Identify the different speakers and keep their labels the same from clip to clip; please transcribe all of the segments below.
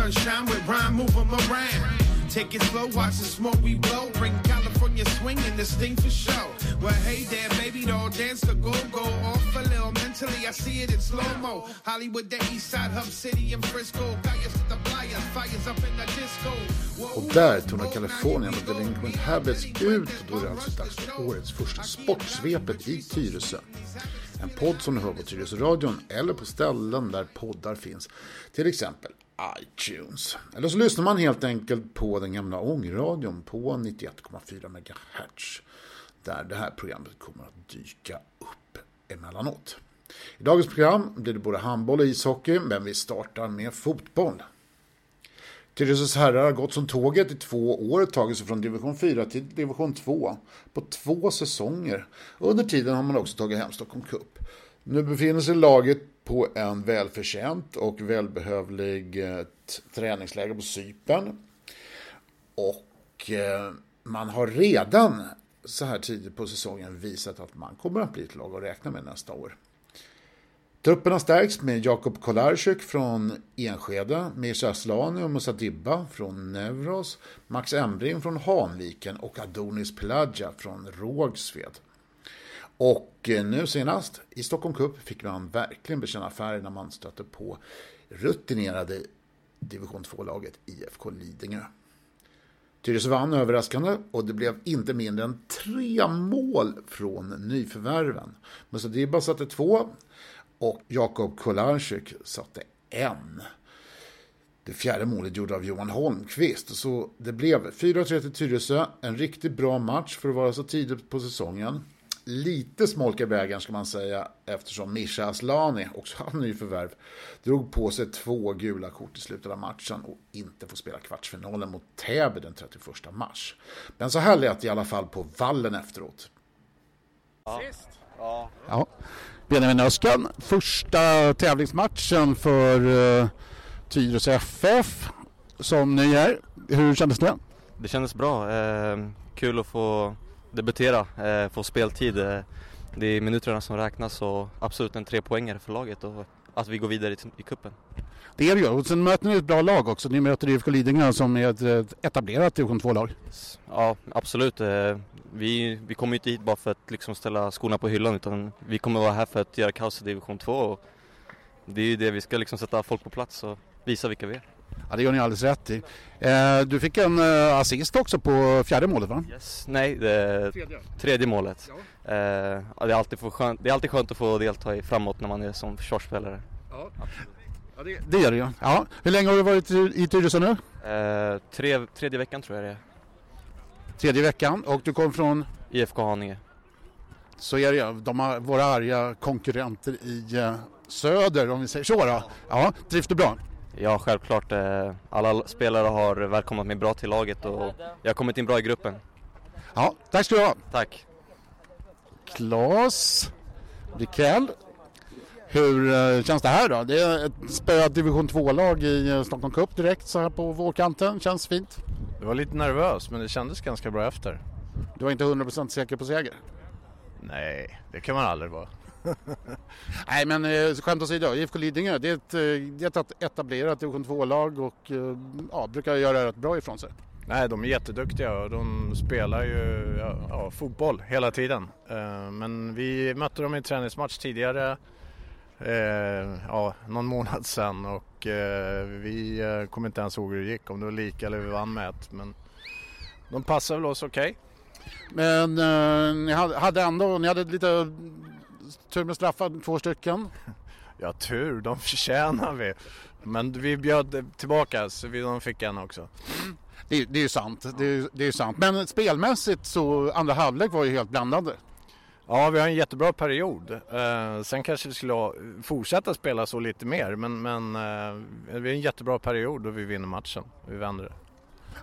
Speaker 1: sunshine with rhyme, move 'em around. Take it slow, watch the smoke we blow. Bring California swinging, this thing for show. Well, hey there, baby doll, dance the go-go off a little. Mentally, I see it in slow-mo. Hollywood, the east side, Hub City and Frisco. Fires at the flyers, fires up in the disco.
Speaker 2: Och där tonar Kalifornien och Delinquent Habits ut då är det alltså dags för årets första Sportsvepet i Tyresö. En podd som du hör på Tyresö-radion eller på ställen där poddar finns. Till exempel iTunes. Eller så lyssnar man helt enkelt på den gamla ångradion på 91,4 MHz. Där det här programmet kommer att dyka upp emellanåt. I dagens program blir det både handboll och ishockey, men vi startar med fotboll. Tyresös herrar har gått som tåget i två år, tagit sig från division 4 till division 2 på två säsonger. Under tiden har man också tagit hem Stockholm Cup. Nu befinner sig laget på en välförtjänt och välbehövlig eh, träningsläger på Sypen. Och eh, man har redan så här tidigt på säsongen visat att man kommer att bli ett lag att räkna med nästa år. Truppen har stärkts med Jakob Kolarczyk från Enskede, Mirza Aslani och Musa Dibba från Neuros, Max Embring från Hanviken och Adonis Pelagia från Rågsved. Och eh, nu senast i Stockholm Cup fick man verkligen bekänna färg när man stötte på rutinerade division 2-laget IFK Lidingö. Tyresö vann överraskande och det blev inte mindre än tre mål från nyförvärven. Musa Dibba satte två och Jakob Kolarczyk satte en. Det fjärde målet gjorde av Johan Holmqvist. Så det blev 4-3 till Tyresö. En riktigt bra match för att vara så tidigt på säsongen. Lite smolk i vägen ska man säga eftersom Mischa Aslani, också han nyförvärv, drog på sig två gula kort i slutet av matchen och inte får spela kvartsfinalen mot Täby den 31 mars. Men så här lät det i alla fall på vallen efteråt.
Speaker 3: Ja.
Speaker 4: Ja. ja. Benjamin Öskan, första tävlingsmatchen för uh, Tyresö FF som ny är. Hur kändes det?
Speaker 3: Det kändes bra. Eh, kul att få debutera, eh, få speltid. Eh, det är minuterna som räknas och absolut en trepoängare för laget och att vi går vidare i, i kuppen.
Speaker 4: Det är det ju och sen möter ni ett bra lag också. Ni möter IFK Lidingö som är ett etablerat division 2-lag.
Speaker 3: Ja absolut. Eh, vi, vi kommer inte hit bara för att liksom ställa skorna på hyllan utan vi kommer vara här för att göra kaos i division 2 och det är ju det vi ska liksom sätta folk på plats och visa vilka vi är.
Speaker 4: Ja, det gör ni alldeles rätt i. Eh, du fick en eh, assist också på fjärde målet va?
Speaker 3: Yes. Nej, det tredje, tredje målet. Ja. Eh, det, är alltid skönt, det är alltid skönt att få delta i framåt när man är som försvarsspelare.
Speaker 4: Ja. Ja, det, det gör det ju. Ja. Hur länge har du varit i Tyresö nu?
Speaker 3: Eh, tre, tredje veckan tror jag det är.
Speaker 4: Tredje veckan och du kom från?
Speaker 3: IFK Haninge.
Speaker 4: Så är det. De har våra arga konkurrenter i söder om vi säger så då. Ja, trivs du bra?
Speaker 3: Ja, självklart. Eh, alla spelare har välkomnat mig bra till laget och jag har kommit in bra i gruppen.
Speaker 4: Ja, tack ska du ha.
Speaker 3: Tack.
Speaker 4: Klas Rikell. Hur eh, känns det här då? Det är ett spöat division 2-lag i eh, Stockholm Cup direkt så här på vårkanten. Känns fint.
Speaker 5: Jag var lite nervös men det kändes ganska bra efter.
Speaker 4: Du var inte 100% säker på seger?
Speaker 5: Nej, det kan man aldrig vara.
Speaker 4: Nej men eh, skämt åsido, IFK Lidingö det är ett, det är ett etablerat division 2-lag och ja, brukar göra rätt bra ifrån sig.
Speaker 5: Nej, de är jätteduktiga och de spelar ju ja, ja, fotboll hela tiden. Men vi mötte dem i träningsmatch tidigare eh, ja, någon månad sedan och eh, vi eh, kommer inte ens ihåg hur det gick, om det var lika eller vi vann med ett. Men de passar väl oss okej. Okay.
Speaker 4: Men eh, ni hade ändå, ni hade lite tur med straffar, två stycken.
Speaker 5: Ja tur, de förtjänar vi. Men vi bjöd tillbaka så vi, de fick en också.
Speaker 4: Mm. Det, det, är ju sant, det, det är sant. Men spelmässigt så andra halvlek var ju helt blandande.
Speaker 5: Ja, vi har en jättebra period. Eh, sen kanske vi skulle fortsätta spela så lite mer, men, men eh, vi har en jättebra period och vi vinner matchen. Vi vänder det.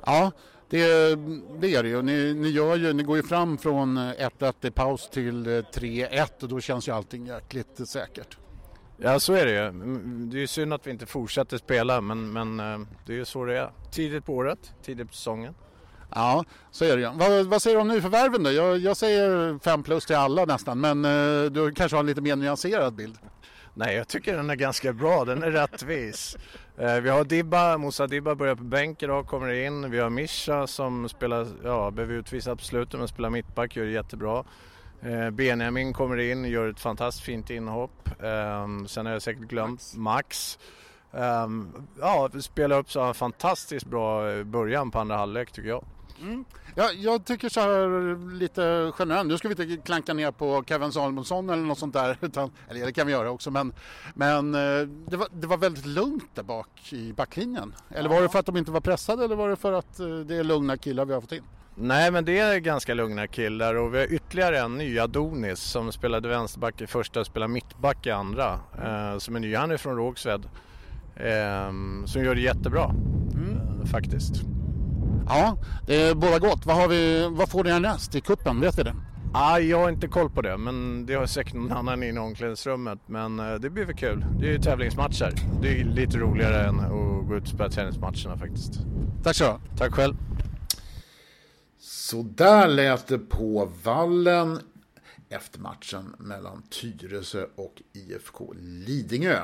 Speaker 4: Ja, det, det är det ju. Ni, ni, ju. ni går ju fram från 1-1 i paus till 3-1 eh, och då känns ju allting jäkligt säkert.
Speaker 5: Ja, så är det ju. Det är ju synd att vi inte fortsätter spela, men, men eh, det är ju så det är. Tidigt på året, tidigt på säsongen.
Speaker 4: Ja, så är det ju. Vad, vad säger du om nyförvärven då? Jag, jag säger 5 plus till alla nästan, men eh, du kanske har en lite mer nyanserad bild?
Speaker 6: Nej, jag tycker den är ganska bra. Den är rättvis. Eh, vi har Dibba, Musa Dibba börjar på bänk idag, kommer in. Vi har Mischa som spelar, ja, behöver utvisa på slutet men spelar mittback, gör det jättebra. Eh, Benjamin kommer in, gör ett fantastiskt fint inhopp. Um, sen har jag säkert glömt Max. Max. Um, ja, spelar upp så en fantastiskt bra eh, början på andra halvlek tycker jag.
Speaker 4: Mm. Ja, jag tycker så här lite generellt, nu ska vi inte klanka ner på Kevin Samuelsson eller något sånt där, utan, eller det kan vi göra också, men, men eh, det, var, det var väldigt lugnt där bak i backlinjen. Eller var det för att de inte var pressade eller var det för att det är lugna killar vi har fått in?
Speaker 6: Nej men det är ganska lugna killar och vi har ytterligare en ny, Adonis, som spelade vänsterback i första och spelar mittback i andra. Eh, som är ny, han är från Rågsved. Eh, som gör det jättebra mm. eh, faktiskt.
Speaker 4: Ja, det är båda gott. Vad, har vi, vad får ni härnäst i kuppen? vet vi det?
Speaker 6: Ah, jag har inte koll på det men det har säkert någon annan i omklädningsrummet. Men eh, det blir väl kul. Det är ju tävlingsmatcher. Det är lite roligare än att gå ut och spela tennismatcherna faktiskt.
Speaker 4: Tack så
Speaker 6: Tack själv.
Speaker 2: Så där lät det på vallen efter matchen mellan Tyresö och IFK Lidingö.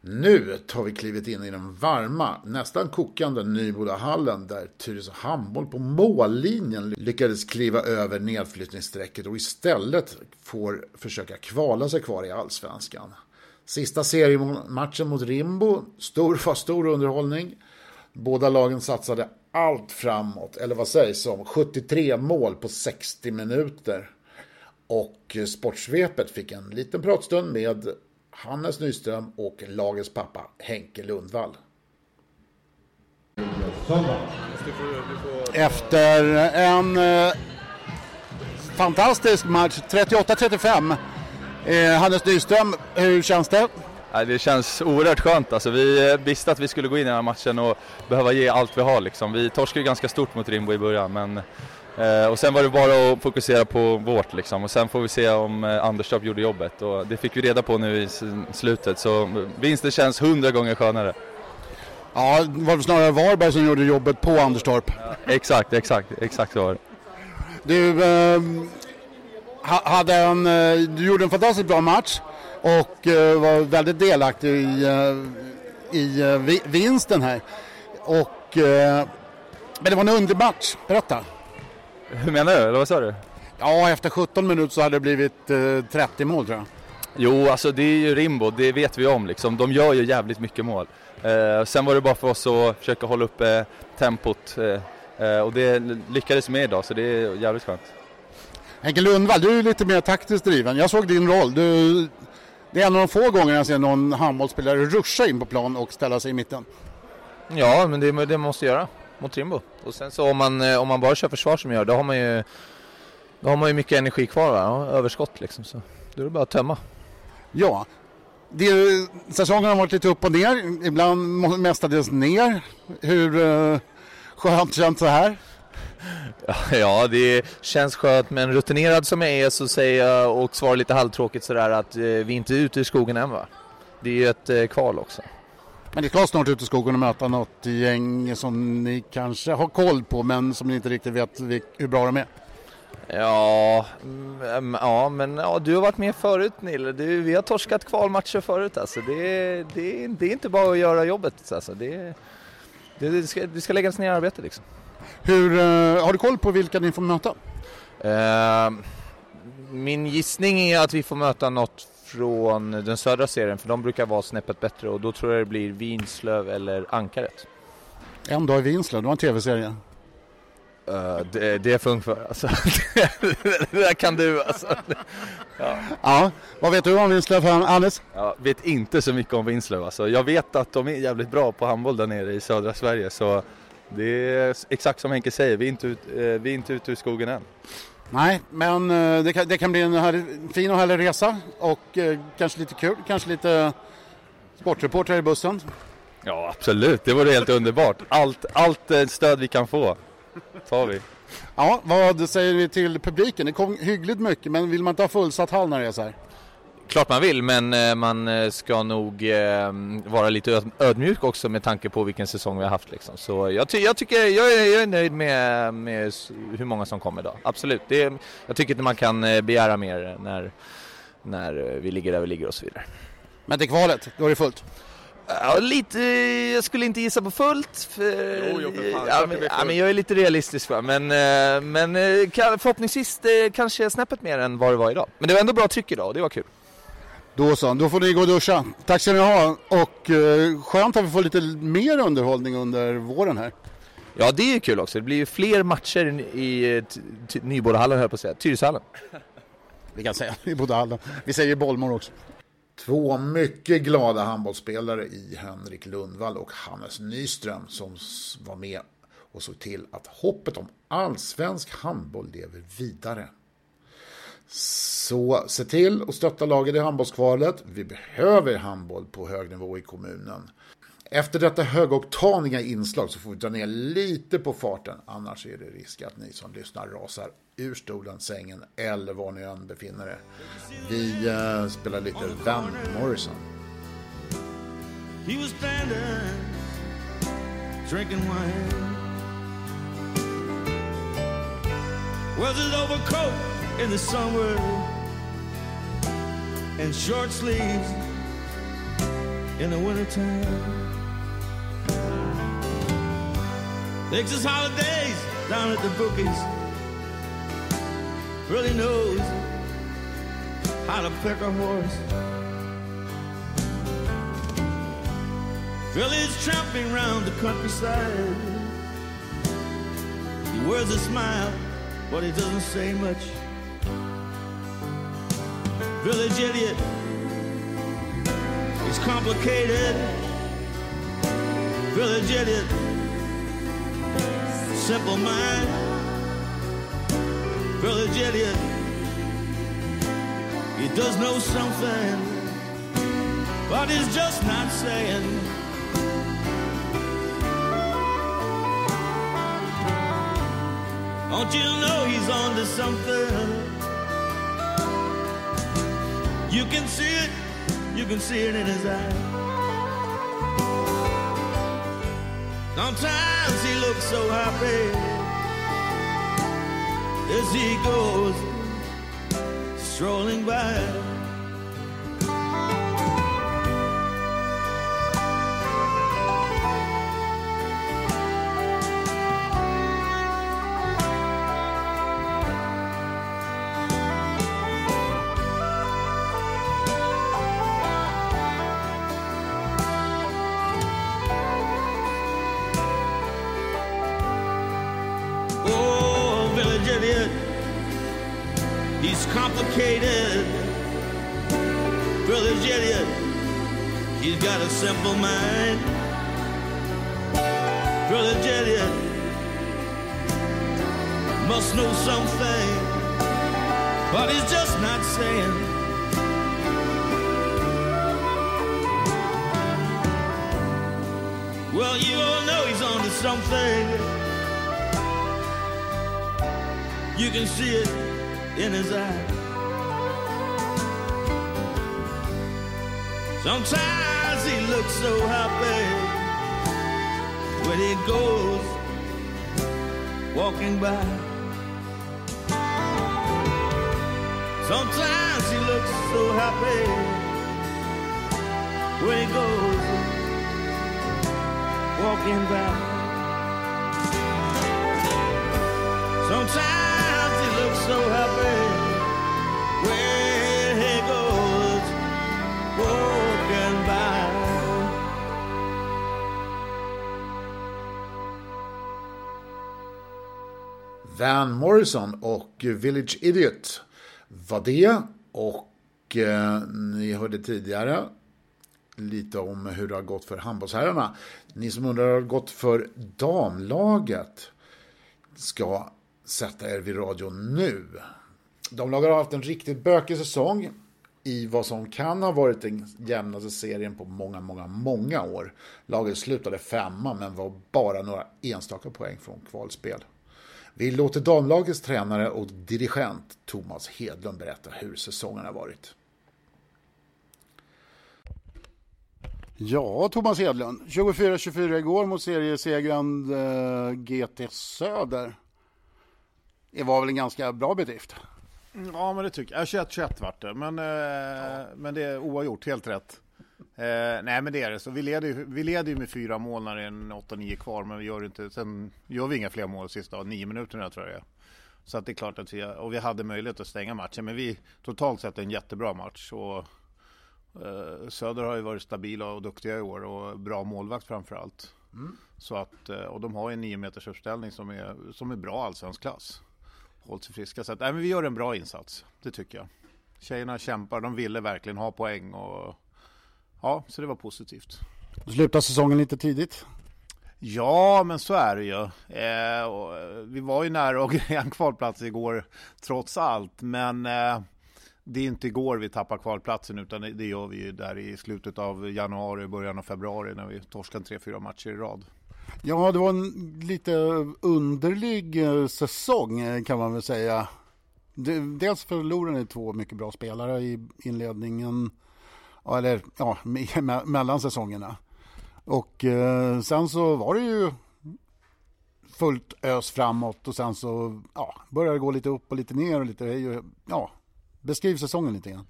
Speaker 2: Nu tar vi klivet in i den varma, nästan kokande Nybodahallen där Tyresö Handboll på mållinjen lyckades kliva över nedflyttningsstrecket och istället får försöka kvala sig kvar i allsvenskan. Sista seriematchen mot Rimbo, stor var stor underhållning. Båda lagen satsade allt framåt, eller vad sägs om, 73 mål på 60 minuter. Och eh, Sportsvepet fick en liten pratstund med Hannes Nyström och lagets pappa Henke Lundvall.
Speaker 4: Efter en eh, fantastisk match, 38-35. Eh, Hannes Nyström, hur känns det?
Speaker 7: Det känns oerhört skönt. Alltså, vi visste att vi skulle gå in i den här matchen och behöva ge allt vi har. Liksom. Vi torskade ganska stort mot Rimbo i början, men eh, och sen var det bara att fokusera på vårt liksom. och sen får vi se om eh, Anderstorp gjorde jobbet och det fick vi reda på nu i slutet så vinsten känns hundra gånger skönare.
Speaker 4: Ja, det var snarare Varberg som gjorde jobbet på Anderstorp.
Speaker 7: Ja, exakt, exakt, exakt så var det.
Speaker 4: Du, eh, hade en, eh, du gjorde en fantastiskt bra match och uh, var väldigt delaktig i, uh, i vinsten här. Och, men det var en underlig match, berätta.
Speaker 7: Hur menar du, eller vad sa du?
Speaker 4: Ja, efter 17 minuter så hade det blivit 30 mål tror jag.
Speaker 7: Jo, alltså det är ju Rimbo, det vet vi om liksom. De gör ju jävligt mycket mål. Eh, sen var det bara för oss att försöka hålla uppe tempot eh, och det lyckades med idag så det är jävligt skönt.
Speaker 4: Henke Lundvall, du är lite mer taktiskt driven. Jag såg din roll. Du det är en av de få gångerna jag ser någon handbollsspelare ruscha in på plan och ställa sig i mitten.
Speaker 8: Ja, men det, det måste göra mot Rimbo. Och sen så om man, eh, om man bara kör försvar som gör, då har man ju, då har man ju mycket energi kvar, va? överskott liksom. Så då är det bara att tömma.
Speaker 4: Ja, det, säsongen har varit lite upp och ner, ibland mestadels ner. Hur uh, skönt känns det här?
Speaker 8: Ja, det känns skönt men rutinerad som jag är så säger jag och svarar lite halvtråkigt sådär att eh, vi är inte ute i skogen än va. Det är ju ett eh, kval också.
Speaker 4: Men ni ska snart ut i skogen och möta något gäng som ni kanske har koll på men som ni inte riktigt vet hur bra de är.
Speaker 8: Ja, mm, ja men ja, du har varit med förut Nille. Du, vi har torskat kvalmatcher förut alltså. Det, det, det är inte bara att göra jobbet alltså. Det, det, det, ska, det ska läggas ner arbete liksom.
Speaker 4: Hur, uh, har du koll på vilka ni får möta?
Speaker 8: Uh, min gissning är att vi får möta något från den södra serien för de brukar vara snäppet bättre och då tror jag det blir Vinslöv eller Ankaret.
Speaker 4: En dag i Vinslöv, det var en tv-serie.
Speaker 8: Uh, det, det är för ung för alltså. det där kan du alltså.
Speaker 4: Ja. ja. vad vet du om Vinslöv Hannes?
Speaker 7: Jag vet inte så mycket om Vinslöv alltså. Jag vet att de är jävligt bra på handboll där nere i södra Sverige så det är exakt som Henke säger, vi är inte, ut, eh, vi är inte ute ur skogen än.
Speaker 4: Nej, men eh, det kan, det kan bli en här, fin och härlig resa och eh, kanske lite kul, kanske lite sportreporter i bussen.
Speaker 7: Ja, absolut. Det vore helt underbart. Allt, allt stöd vi kan få tar vi.
Speaker 4: Ja, vad säger vi till publiken? Det kom hyggligt mycket, men vill man inte ha fullsatt hall när det är så här?
Speaker 8: Klart man vill, men eh, man eh, ska nog eh, vara lite ödmjuk också med tanke på vilken säsong vi har haft. Liksom. Så jag, ty jag tycker jag är, jag är, nöjd med, med hur många som kommer idag. Absolut. Det, jag tycker inte man kan begära mer när, när vi ligger där vi ligger och så vidare.
Speaker 4: Men till kvalet, då är det fullt?
Speaker 8: Ja, lite, jag skulle inte gissa på fullt. För,
Speaker 7: Jo, jo, för fan,
Speaker 8: ja, men, ja, men jag är lite realistisk va. Men, men förhoppningsvis det kanske snäppet mer än vad det var idag. Men det var ändå bra tryck idag och det var kul.
Speaker 4: Då så, då får ni gå och duscha. Tack ska ni ha och eh, skönt att vi får lite mer underhållning under våren här.
Speaker 8: Ja, det är ju kul också. Det blir ju fler matcher i Nybodahallen höll jag på att säga. Tyresöhallen.
Speaker 4: Vi kan säga i Bodahallen. Vi säger Bollmor också.
Speaker 2: Två mycket glada handbollsspelare i Henrik Lundvall och Hannes Nyström som var med och såg till att hoppet om allsvensk handboll lever vidare. Så se till att stötta laget i handbollskvalet. Vi behöver handboll på hög nivå i kommunen. Efter detta högoktaniga inslag så får vi dra ner lite på farten. Annars är det risk att ni som lyssnar rasar ur stolen, sängen eller var ni än befinner er. Vi eh, spelar lite Van Morrison.
Speaker 9: He was standing, drinking wine. Was his overcoat in the summer and short sleeves in the wintertime. His holidays down at the bookies. Really knows how to pick a horse. Billy's tramping round the countryside. He wears a smile, but he doesn't say much. Village idiot. He's complicated. Village idiot. Simple mind. Village idiot. He does know something, but he's just not saying. Don't you know he's on to something? You can see it, you can see it in his eyes. Sometimes he looks so happy as he goes strolling by. Simple mind. Brother idiot. Must know something. But he's just not saying. Well, you all know he's on to something. You can see it in his eyes. Sometimes he looks so happy when he goes walking by. Sometimes he looks so happy when he goes walking by. Sometimes he looks so happy
Speaker 2: Van Morrison och Village Idiot var det. Och eh, ni hörde tidigare lite om hur det har gått för handbollsherrarna. Ni som undrar hur det har gått för damlaget ska sätta er vid radion nu. Damlaget har haft en riktigt bökig säsong i vad som kan ha varit den jämnaste serien på många, många, många år. Laget slutade femma men var bara några enstaka poäng från kvalspel. Vi låter damlagets tränare och dirigent Thomas Hedlund berätta hur säsongen har varit.
Speaker 4: Ja, Thomas Hedlund. 24-24 igår mot seriesegrande eh, GT Söder. Det var väl en ganska bra bedrift?
Speaker 10: Ja, men det tycker jag. 21-21 vart det, men, eh, men det är oavgjort, helt rätt.
Speaker 6: Eh, nej men det är det. Så vi leder, vi leder ju med fyra mål när det är en 8-9 kvar men vi gör inte, sen gör vi inga fler mål sista nio minuterna tror jag det är. Så att det är klart att vi, och vi hade möjlighet att stänga matchen men vi totalt sett en jättebra match. Och, eh, Söder har ju varit stabila och duktiga i år och bra målvakt framför allt. Mm. Så att, eh, och de har ju en 9 meters uppställning som är, som är bra allsvensk klass. Hållit sig friska. Så att, nej, men vi gör en bra insats, det tycker jag. Tjejerna kämpar, de ville verkligen ha poäng och ja, så det var positivt.
Speaker 4: Du slutar säsongen lite tidigt?
Speaker 6: Ja, men så är det ju. Eh, och, vi var ju nära greja en kvalplats igår trots allt, men eh, det är inte igår vi tappar kvalplatsen utan det gör vi ju där i slutet av januari, början av februari när vi torskar tre, fyra matcher i rad.
Speaker 4: Ja, det var en lite underlig eh, säsong eh, kan man väl säga. Dels förlorade ni två mycket bra spelare i inledningen, eller ja, mellan säsongerna. Och eh, sen så var det ju fullt ös framåt och sen så ja, började det gå lite upp och lite ner och lite, ja, Beskriv säsongen lite grann.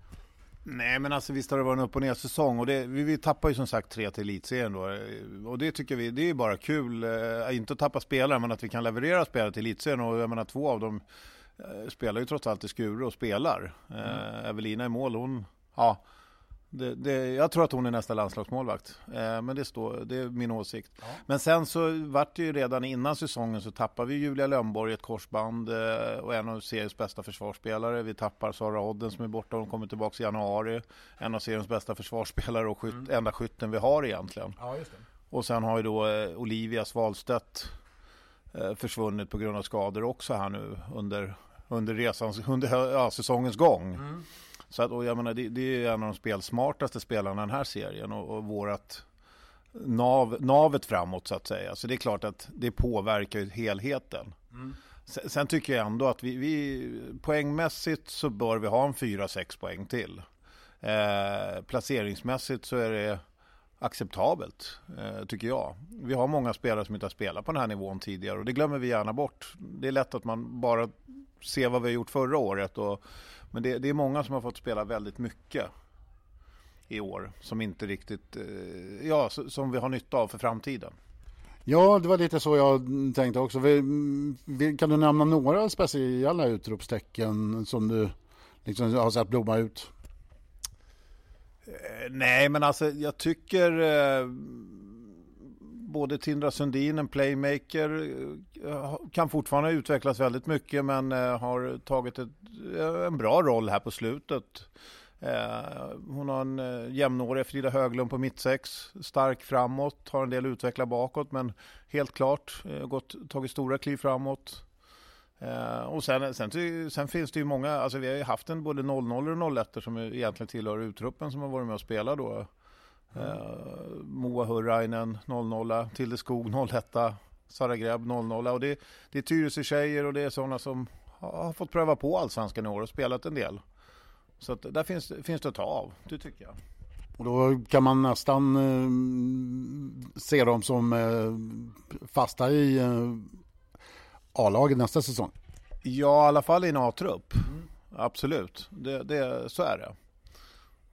Speaker 6: Nej men alltså visst har det varit en upp och ner säsong och det, vi, vi tappar ju som sagt tre till elitserien då och det tycker vi, det är bara kul, eh, inte att tappa spelare men att vi kan leverera spelare till elitserien och jag menar två av dem eh, spelar ju trots allt i Skuru och spelar. Mm. Eh, Evelina i mål, hon, ja det, det, jag tror att hon är nästa landslagsmålvakt, eh, men det, står, det är min åsikt. Ja. Men sen så vart det ju redan innan säsongen så tappade vi Julia Lönnborg ett korsband eh, och en av seriens bästa försvarsspelare. Vi tappar Sara Odden som är borta, hon kommer tillbaka i januari. En av seriens bästa försvarsspelare och skytt, mm. enda skytten vi har egentligen.
Speaker 4: Ja,
Speaker 6: och sen har ju då eh, Olivia Svalstedt eh, försvunnit på grund av skador också här nu under, under, resans, under ja, säsongens gång. Mm. Så att, och jag menar, det, det är en av de spelsmartaste spelarna i den här serien och, och vårat nav, navet framåt så att säga. Så det är klart att det påverkar ju helheten. Mm. Sen, sen, tycker jag ändå att vi, vi poängmässigt så bör vi ha en 4-6 poäng till. Eh, placeringsmässigt så är det acceptabelt, eh, tycker jag. Vi har många spelare som inte har spelat på den här nivån tidigare och det glömmer vi gärna bort. Det är lätt att man bara ser vad vi har gjort förra året och men det, det, är många som har fått spela väldigt mycket i år som inte riktigt, eh, ja, som vi har nytta av för framtiden.
Speaker 4: Ja, det var lite så jag tänkte också. Kan du nämna några speciella utropstecken som du liksom har sett blomma ut?
Speaker 6: Eh, nej, men alltså jag tycker eh, både Tindra Sundin, en playmaker, eh, kan fortfarande utvecklas väldigt mycket men eh, har tagit ett, eh, en bra roll här på slutet. Hon har en jämnårig Frida Höglund på mittsex, stark framåt, har en del utveckla bakåt men helt klart gått, tagit stora kliv framåt. och sen, sen, sen, finns det ju många, alltså vi har ju haft en både 00 och 01 som egentligen tillhör utruppen som har varit med och spelat då. Uh, Moa Hurrainen 00, Tilde Skog 01, Sara Grebb 00 och det, det är Tyresö-tjejer och det är sådana som har fått pröva på allsvenskan i år och spelat en del. Så att där finns, finns det att ta av, det tycker jag.
Speaker 4: Och då kan man nästan eh, se dem som eh, fasta i eh, A-laget nästa säsong.
Speaker 6: Ja, i alla fall i en A-trupp. Mm. Absolut, det, det, så är det.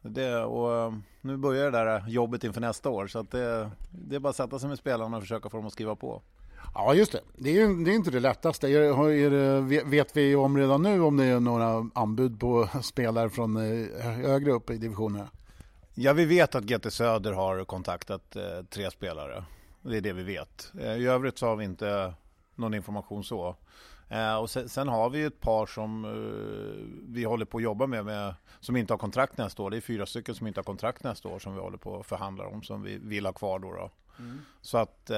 Speaker 6: Det, och eh, nu börjar det där jobbet inför nästa år så att det, det är bara att sätta sig med spelarna och försöka få dem att skriva på.
Speaker 4: Ja, just det. Det är, ju, det är inte det lättaste. Är, är, vet vi om redan nu om det är några anbud på spelare från eh, högre upp i divisionerna?
Speaker 6: Ja, vi vet att GT Söder har kontaktat eh, tre spelare. Det är det vi vet. Eh, I övrigt så har vi inte någon information så. Eh, och sen, sen, har vi ett par som eh, vi håller på att jobba med, med, som inte har kontrakt nästa år. Det är fyra stycken som inte har kontrakt nästa år som vi håller på att förhandla om, som vi vill ha kvar då. då. Mm. Så att eh,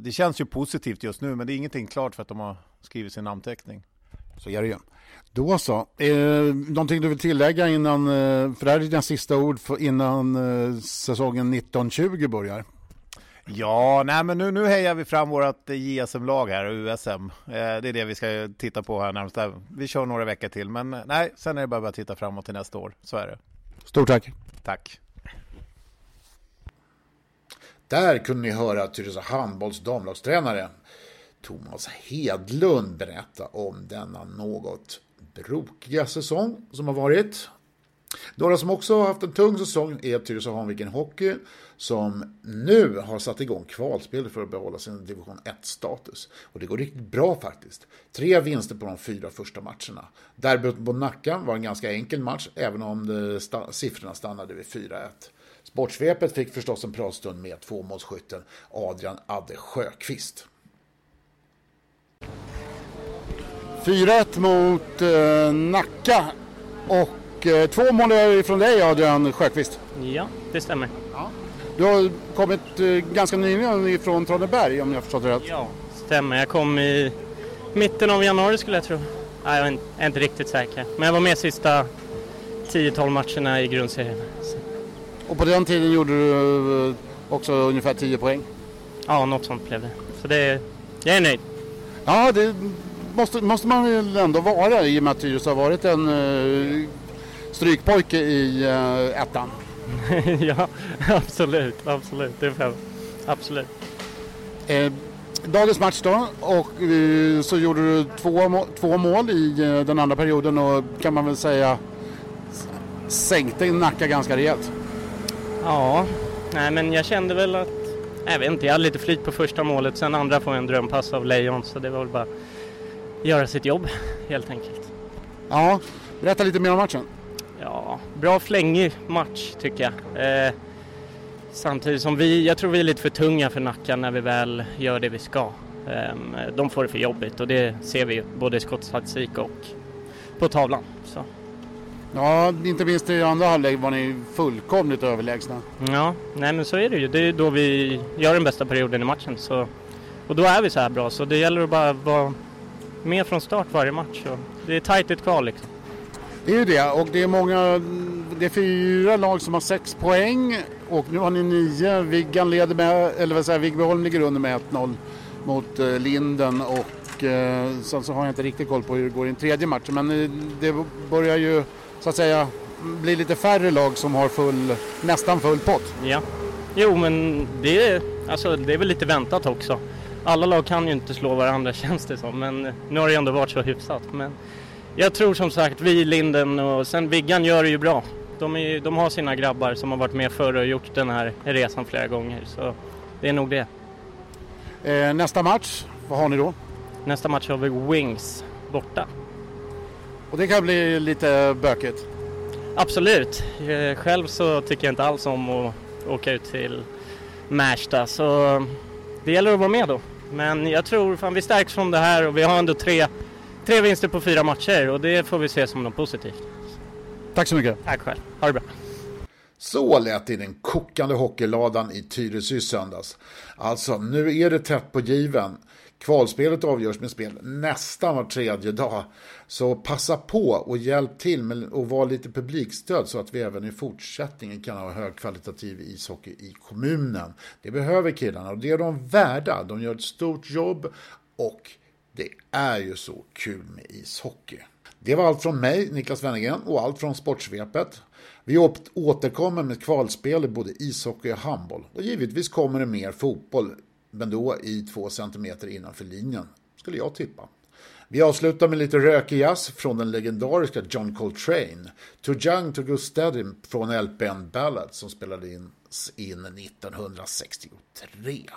Speaker 6: det känns ju positivt just nu, men det är ingenting klart för att de har skrivit sin namnteckning.
Speaker 4: Så är det ju. Då så. Eh, någonting du vill tillägga innan, eh, för det här är dina sista ord för, innan eh, säsongen 1920 börjar?
Speaker 6: Ja, nej men nu, nu hejar vi fram vårt JSM-lag här, USM. Eh, det är det vi ska titta på här närmast. Vi kör några veckor till, men nej, sen är det bara att titta framåt till nästa år. Så är det.
Speaker 4: Stort tack.
Speaker 6: Tack.
Speaker 2: Där kunde ni höra Tyresö handbolls damlagstränare Thomas Hedlund berätta om denna något brokiga säsong som har varit. Några som också har haft en tung säsong är Tyresö Hanviken Hockey som nu har satt igång kvalspel för att behålla sin division 1-status. Och det går riktigt bra faktiskt. Tre vinster på de fyra första matcherna. Derbyt mot Nacka var en ganska enkel match, även om det sta siffrorna stannade vid 4-1. Sportsvepet fick förstås en pratstund med tvåmålsskytten Adrian Adde Sjöqvist.
Speaker 4: 4-1 mot eh, Nacka och eh, två mål från dig Adrian Sjöqvist.
Speaker 10: Ja, det stämmer.
Speaker 4: Du har kommit eh, ganska nyligen ifrån Traneberg om jag förstått det rätt.
Speaker 10: Ja, stämmer. Jag kom i mitten av januari skulle jag tro. Nej, jag är inte- riktigt säker. Men jag var med sista 10-12 matcherna i grundserien. Så,
Speaker 4: Och på den tiden gjorde du eh, också ungefär 10 poäng.
Speaker 10: ja, något sånt blev det. Så det, jag är nöjd.
Speaker 4: Ja, det måste, måste man väl ändå vara i och med att Tyresö har varit en uh, strykpojke i ettan.
Speaker 10: ja, absolut, absolut. Det får jag. Absolut.
Speaker 4: Eh, dagens match då och eh, så gjorde du två, må- två mål i eh, den andra perioden och kan man väl säga sänkte Nacka ganska rejält.
Speaker 10: Ja, nej men jag kände väl att, jag vet inte, jag hade lite flyt på första målet. Sen andra får jag en drömpass av Lejon så det var väl bara göra sitt jobb helt enkelt.
Speaker 4: Ja, berätta lite mer om matchen.
Speaker 10: Ja, bra flängig match tycker jag. Eh, samtidigt som vi, jag tror vi är lite för tunga för Nacka när vi väl gör det vi ska. Eh, de får det för jobbigt och det ser vi både i skottstatistik och på tavlan. Så.
Speaker 4: Ja, inte minst i andra halvlek var ni fullkomligt överlägsna.
Speaker 10: Ja, nej men så är det ju. Det är då vi gör den bästa perioden i matchen. Så, och då är vi så här bra så det gäller att bara vara med från start varje match. Och det är tajt i ett kval liksom.
Speaker 4: Det är ju det och det är många, det är fyra lag som har sex poäng och nu har ni nio. Viggan leder med, eller vad säger Viggbyholm ligger under med 1-0 mot eh, Linden och eh, sen så har jag inte riktigt koll på hur det går i den tredje matchen men eh, det börjar ju så att säga bli lite färre lag som har full, nästan full pott.
Speaker 10: Ja. Jo men det är, alltså, det är väl lite väntat också. Alla lag kan ju inte slå varandra känns det som men eh, nu har det ändå varit så hyfsat. Men jag tror som sagt vi, Linden och sen Viggan gör det ju bra. De, är, de har sina grabbar som har varit med förr och gjort den här resan flera gånger så det är nog det.
Speaker 4: Eh, nästa match, vad har ni då?
Speaker 10: Nästa match har vi Wings borta.
Speaker 4: Och det kan bli lite bökigt.
Speaker 10: Absolut. Eh, Själv så tycker jag inte alls om att åka ut till Märsta så det gäller att vara med då. Men jag tror fan vi stärks från det här och vi har ändå tre, tre vinster på fyra matcher och det får vi se som något positivt.
Speaker 4: Tack så mycket.
Speaker 10: Tack själv. Ha det bra.
Speaker 2: Så lät det i den kokande hockeyladan i Tyresö i söndags. Alltså, nu är det tätt på given. Kvalspelet avgörs med spel nästan var tredje dag. Så passa på och hjälp till med att vara lite publikstöd så att vi även i fortsättningen kan ha högkvalitativ ishockey i kommunen. Det behöver killarna och det är de värda. De gör ett stort jobb och det är ju så kul med ishockey. Det var allt från mig, Niklas Wennergren, och allt från Sportsvepet. Vi återkommer med kvalspel i både ishockey och handboll. Och givetvis kommer det mer fotboll, men då i två centimeter innanför linjen, skulle jag tippa. Vi avslutar med lite rökig jazz från den legendariska John Coltrane. Too Young to Go Steady från LPN Ballad som spelades in 1963.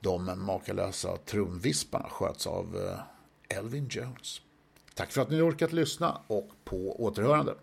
Speaker 2: De makalösa trumvisparna sköts av eh, Elvin Jones. Tack för att ni orkat lyssna och på återhörande.